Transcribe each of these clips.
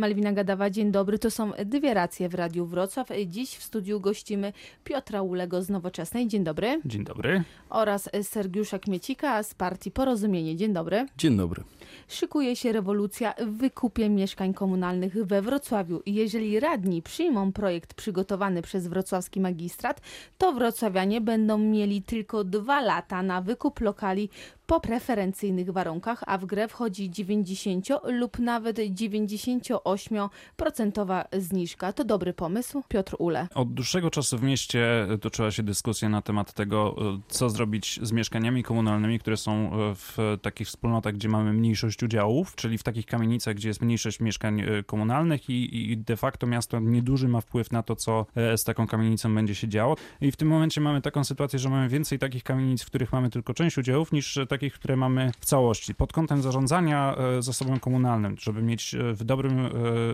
Malwina Gadawa, dzień dobry. To są dwie racje w Radiu Wrocław. Dziś w studiu gościmy Piotra Ulego z Nowoczesnej. Dzień dobry. Dzień dobry. Oraz Sergiusza Kmiecika z partii Porozumienie. Dzień dobry. Dzień dobry. Szykuje się rewolucja w wykupie mieszkań komunalnych we Wrocławiu. Jeżeli radni przyjmą projekt przygotowany przez wrocławski magistrat, to wrocławianie będą mieli tylko dwa lata na wykup lokali po preferencyjnych warunkach, a w grę wchodzi 90 lub nawet 98% zniżka. To dobry pomysł? Piotr Ule. Od dłuższego czasu w mieście toczyła się dyskusja na temat tego, co zrobić z mieszkaniami komunalnymi, które są w takich wspólnotach, gdzie mamy mniejszość udziałów, czyli w takich kamienicach, gdzie jest mniejszość mieszkań e, komunalnych i, i de facto miasto nieduży ma wpływ na to, co e, z taką kamienicą będzie się działo. I w tym momencie mamy taką sytuację, że mamy więcej takich kamienic, w których mamy tylko część udziałów, niż takich, które mamy w całości. Pod kątem zarządzania e, zasobem komunalnym, żeby mieć w dobrym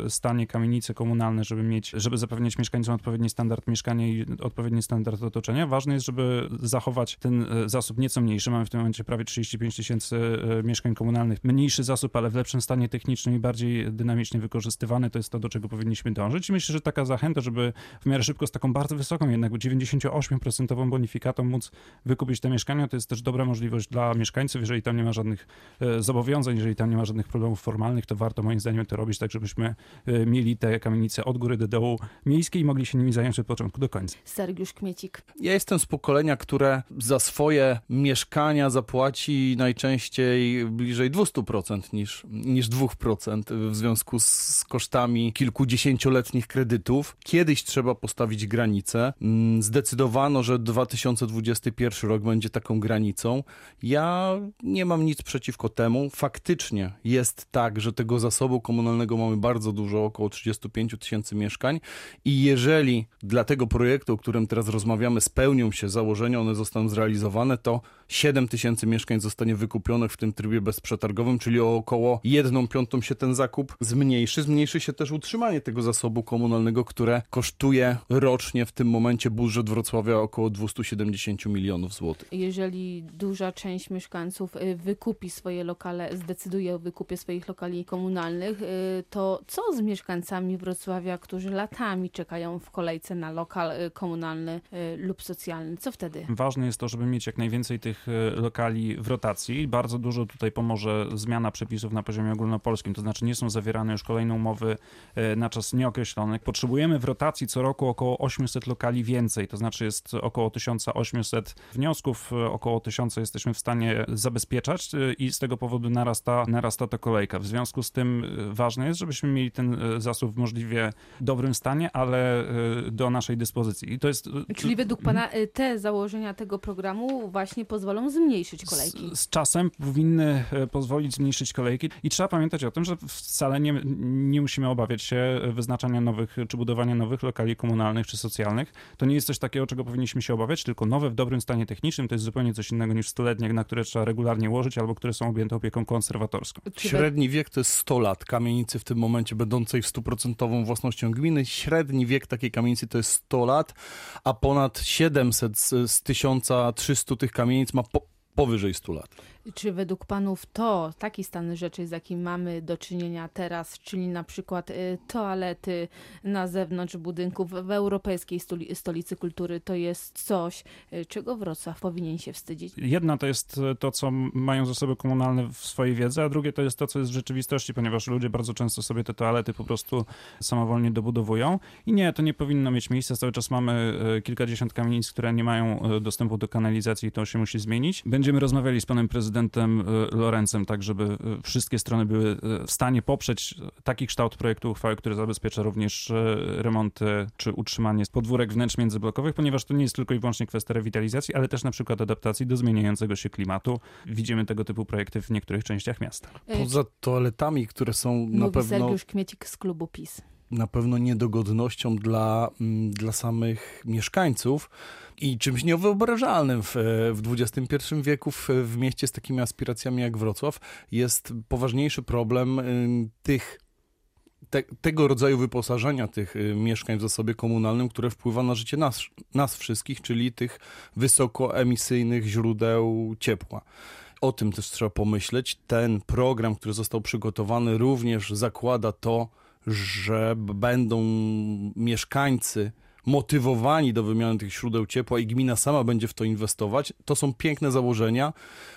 stanie kamienice komunalne, żeby mieć, żeby zapewnić mieszkańcom odpowiedni standard mieszkania i odpowiedni standard otoczenia, ważne jest, żeby zachować ten zasób nieco mniejszy. Mamy w tym momencie prawie 35 tysięcy mieszkań komunalnych, mniejszy zasób, ale w lepszym stanie technicznym i bardziej dynamicznie wykorzystywany, to jest to, do czego powinniśmy dążyć. I myślę, że taka zachęta, żeby w miarę szybko z taką bardzo wysoką, jednak 98% bonifikatą móc wykupić te mieszkania, to jest też dobra możliwość dla mieszkańców, jeżeli tam nie ma żadnych e, zobowiązań, jeżeli tam nie ma żadnych problemów formalnych, to warto moim zdaniem to robić, tak żebyśmy e, mieli te kamienice od góry do dołu miejskie i mogli się nimi zająć od początku do końca. Sergiusz Kmiecik. Ja jestem z pokolenia, które za swoje mieszkania zapłaci najczęściej bliżej 200% niż, niż 2% w związku z kosztami kilkudziesięcioletnich kredytów. Kiedyś trzeba postawić granicę. Mm, zdecydowano, że 2021 rok będzie taką granicą. Ja nie mam nic przeciwko temu. Faktycznie jest tak, że tego zasobu komunalnego mamy bardzo dużo, około 35 tysięcy mieszkań i jeżeli dla tego projektu, o którym teraz rozmawiamy, spełnią się założenia, one zostaną zrealizowane, to 7 tysięcy mieszkań zostanie wykupionych w tym trybie bezprzetargowym, czyli o około 1 piątą się ten zakup zmniejszy. Zmniejszy się też utrzymanie tego zasobu komunalnego, które kosztuje rocznie w tym momencie budżet Wrocławia około 270 milionów złotych. Jeżeli duża część mieszkańców y, wykupi swoje lokale, zdecyduje o wykupie swoich lokali komunalnych, y, to co z mieszkańcami Wrocławia, którzy latami czekają w kolejce na lokal y, komunalny lub socjalny? Co wtedy? Ważne jest to, żeby mieć jak najwięcej tych lokali w rotacji. Bardzo dużo tutaj pomoże zmiana przepisów na poziomie ogólnopolskim, to znaczy nie są zawierane już kolejne umowy e, na czas nieokreślony. Potrzebujemy w rotacji co roku około 800 lokali więcej, to znaczy jest około 1800 wniosków, e, około 1000 jesteśmy w stanie zabezpieczać e, i z tego powodu narasta, narasta ta kolejka. W związku z tym ważne jest, żebyśmy mieli ten zasób w możliwie dobrym stanie, ale do naszej dyspozycji. I to jest... Czyli według Pana te założenia tego programu właśnie pozwolą zmniejszyć kolejki? Z, z czasem powinny pozwolić zmniejszyć kolejki i trzeba pamiętać o tym, że wcale nie, nie musimy obawiać się wyznaczania nowych, czy budowania nowych lokali komunalnych, czy socjalnych. To nie jest coś takiego, czego powinniśmy się obawiać, tylko nowe w dobrym stanie technicznym to jest zupełnie coś innego niż stuletnie, na które trzeba regularnie łożyć, albo które są objęte opieką konserwatorską. Średni wiek to jest 100 lat kamienicy w tym momencie będącej w stuprocentową własnością gminy. Średni wiek takiej kamienicy to jest 100 lat, a ponad 700 z, z 1300 tych kamienic ma po, powyżej 100 lat. Czy według panów to taki stan rzeczy, z jakim mamy do czynienia teraz, czyli na przykład y, toalety na zewnątrz budynków w Europejskiej Stolicy Kultury, to jest coś, y, czego Wrocław powinien się wstydzić? Jedna to jest to, co mają zasoby komunalne w swojej wiedzy, a drugie to jest to, co jest w rzeczywistości, ponieważ ludzie bardzo często sobie te toalety po prostu samowolnie dobudowują. I nie, to nie powinno mieć miejsca. Cały czas mamy y, kilkadziesiąt kamienic, które nie mają dostępu do kanalizacji i to się musi zmienić. Będziemy rozmawiali z panem prezydentem prezydentem e, Lorencem, tak żeby e, wszystkie strony były e, w stanie poprzeć taki kształt projektu uchwały, który zabezpiecza również remonty czy utrzymanie podwórek wnętrz międzyblokowych, ponieważ to nie jest tylko i wyłącznie kwestia rewitalizacji, ale też na przykład adaptacji do zmieniającego się klimatu. Widzimy tego typu projekty w niektórych częściach miasta. Poza toaletami, które są Mówi na pewno... Sergiusz Kmiecik z klubu PiS na pewno niedogodnością dla, mm, dla samych mieszkańców i czymś niewyobrażalnym w, w XXI wieku w, w mieście z takimi aspiracjami jak Wrocław jest poważniejszy problem y, tych te, tego rodzaju wyposażenia tych y, mieszkań w zasobie komunalnym, które wpływa na życie nas, nas wszystkich, czyli tych wysokoemisyjnych źródeł ciepła. O tym też trzeba pomyśleć. Ten program, który został przygotowany, również zakłada to, że będą mieszkańcy motywowani do wymiany tych źródeł ciepła i gmina sama będzie w to inwestować, to są piękne założenia.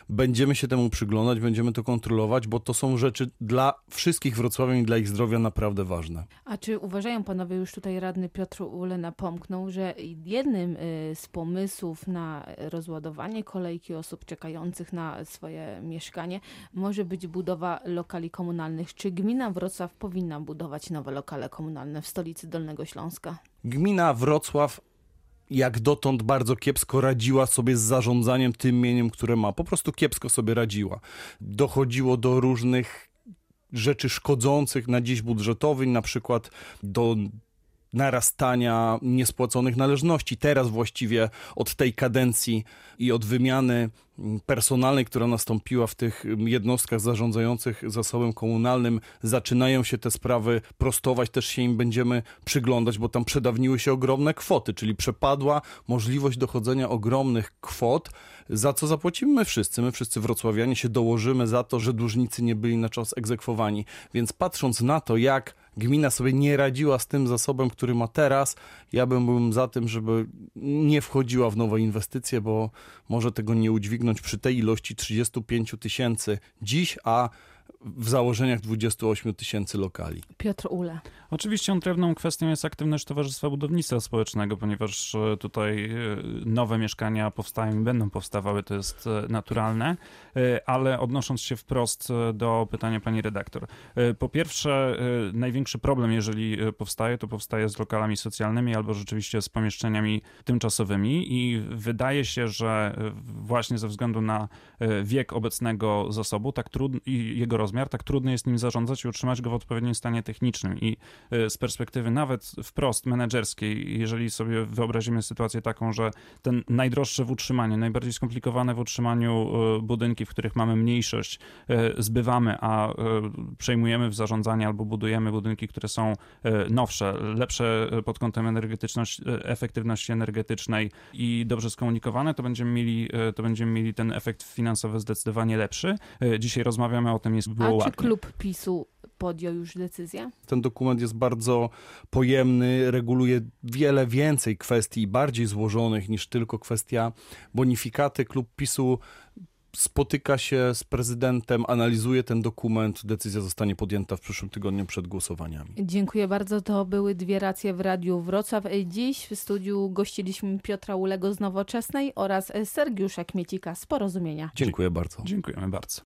Będziemy się temu przyglądać, będziemy to kontrolować, bo to są rzeczy dla wszystkich wrocławian i dla ich zdrowia naprawdę ważne. A czy uważają panowie, już tutaj radny Piotr Ule napomknął, że jednym y, z pomysłów na rozładowanie kolejki osób czekających na swoje mieszkanie może być budowa lokali komunalnych? Czy gmina Wrocław powinna budować nowe lokale komunalne w stolicy Dolnego Śląska? Gmina Wrocław jak dotąd bardzo kiepsko radziła sobie z zarządzaniem tym mieniem, które ma. Po prostu kiepsko sobie radziła. Dochodziło do różnych rzeczy szkodzących na dziś budżetowy, na przykład do narastania niespłaconych należności. Teraz właściwie od tej kadencji i od wymiany personalnej, która nastąpiła w tych jednostkach zarządzających zasobem komunalnym, zaczynają się te sprawy prostować, też się im będziemy przyglądać, bo tam przedawniły się ogromne kwoty, czyli przepadła możliwość dochodzenia ogromnych kwot, za co zapłacimy my wszyscy. My wszyscy wrocławianie się dołożymy za to, że dłużnicy nie byli na czas egzekwowani. Więc patrząc na to, jak gmina sobie nie radziła z tym zasobem, który ma teraz, ja bym był za tym, żeby nie wchodziła w nowe inwestycje, bo może tego nie udźwignąć przy tej ilości 35 tysięcy dziś, a w założeniach 28 tysięcy lokali. Piotr Ule. Oczywiście odrębną kwestią jest aktywność Towarzystwa Budownictwa Społecznego, ponieważ e, tutaj e, nowe mieszkania powstają i będą powstawały, to jest e, naturalne, ale odnosząc się wprost do pytania pani redaktor. Po pierwsze, największy problem, jeżeli powstaje, to powstaje z lokalami socjalnymi albo rzeczywiście z pomieszczeniami tymczasowymi i wydaje się, że właśnie ze względu na wiek obecnego zasobu tak trudno i jego rozmiar, tak trudno jest nim zarządzać i utrzymać go w odpowiednim stanie technicznym i Y, z perspektywy nawet wprost menedżerskiej, jeżeli sobie wyobrazimy sytuację taką, że ten najdroższe w utrzymaniu, najbardziej skomplikowane w utrzymaniu y, budynki, w których mamy mniejszość, y, zbywamy, a przejmujemy w zarządzanie albo budujemy budynki, które są nowsze, lepsze pod kątem energetyczności, efektywności energetycznej i dobrze skomunikowane, to będziemy mieli, to będziemy mieli ten efekt finansowy zdecydowanie lepszy. Dzisiaj rozmawiamy o tym, jest było A ładnie. czy klub PiSu podjął już decyzję? Ten dokument jest bardzo pojemny, reguluje wiele więcej kwestii, bardziej złożonych niż tylko kwestia bonifikaty. Klub PiSu spotyka się z prezydentem, analizuje ten dokument. Decyzja zostanie podjęta w przyszłym tygodniu przed głosowaniami. Dziękuję bardzo. To były dwie racje w Radiu Wrocław. Dziś w studiu gościliśmy Piotra Ulego z Nowoczesnej oraz Sergiusza Kmiecika z Porozumienia. Dziękuję bardzo. Dziękujemy bardzo.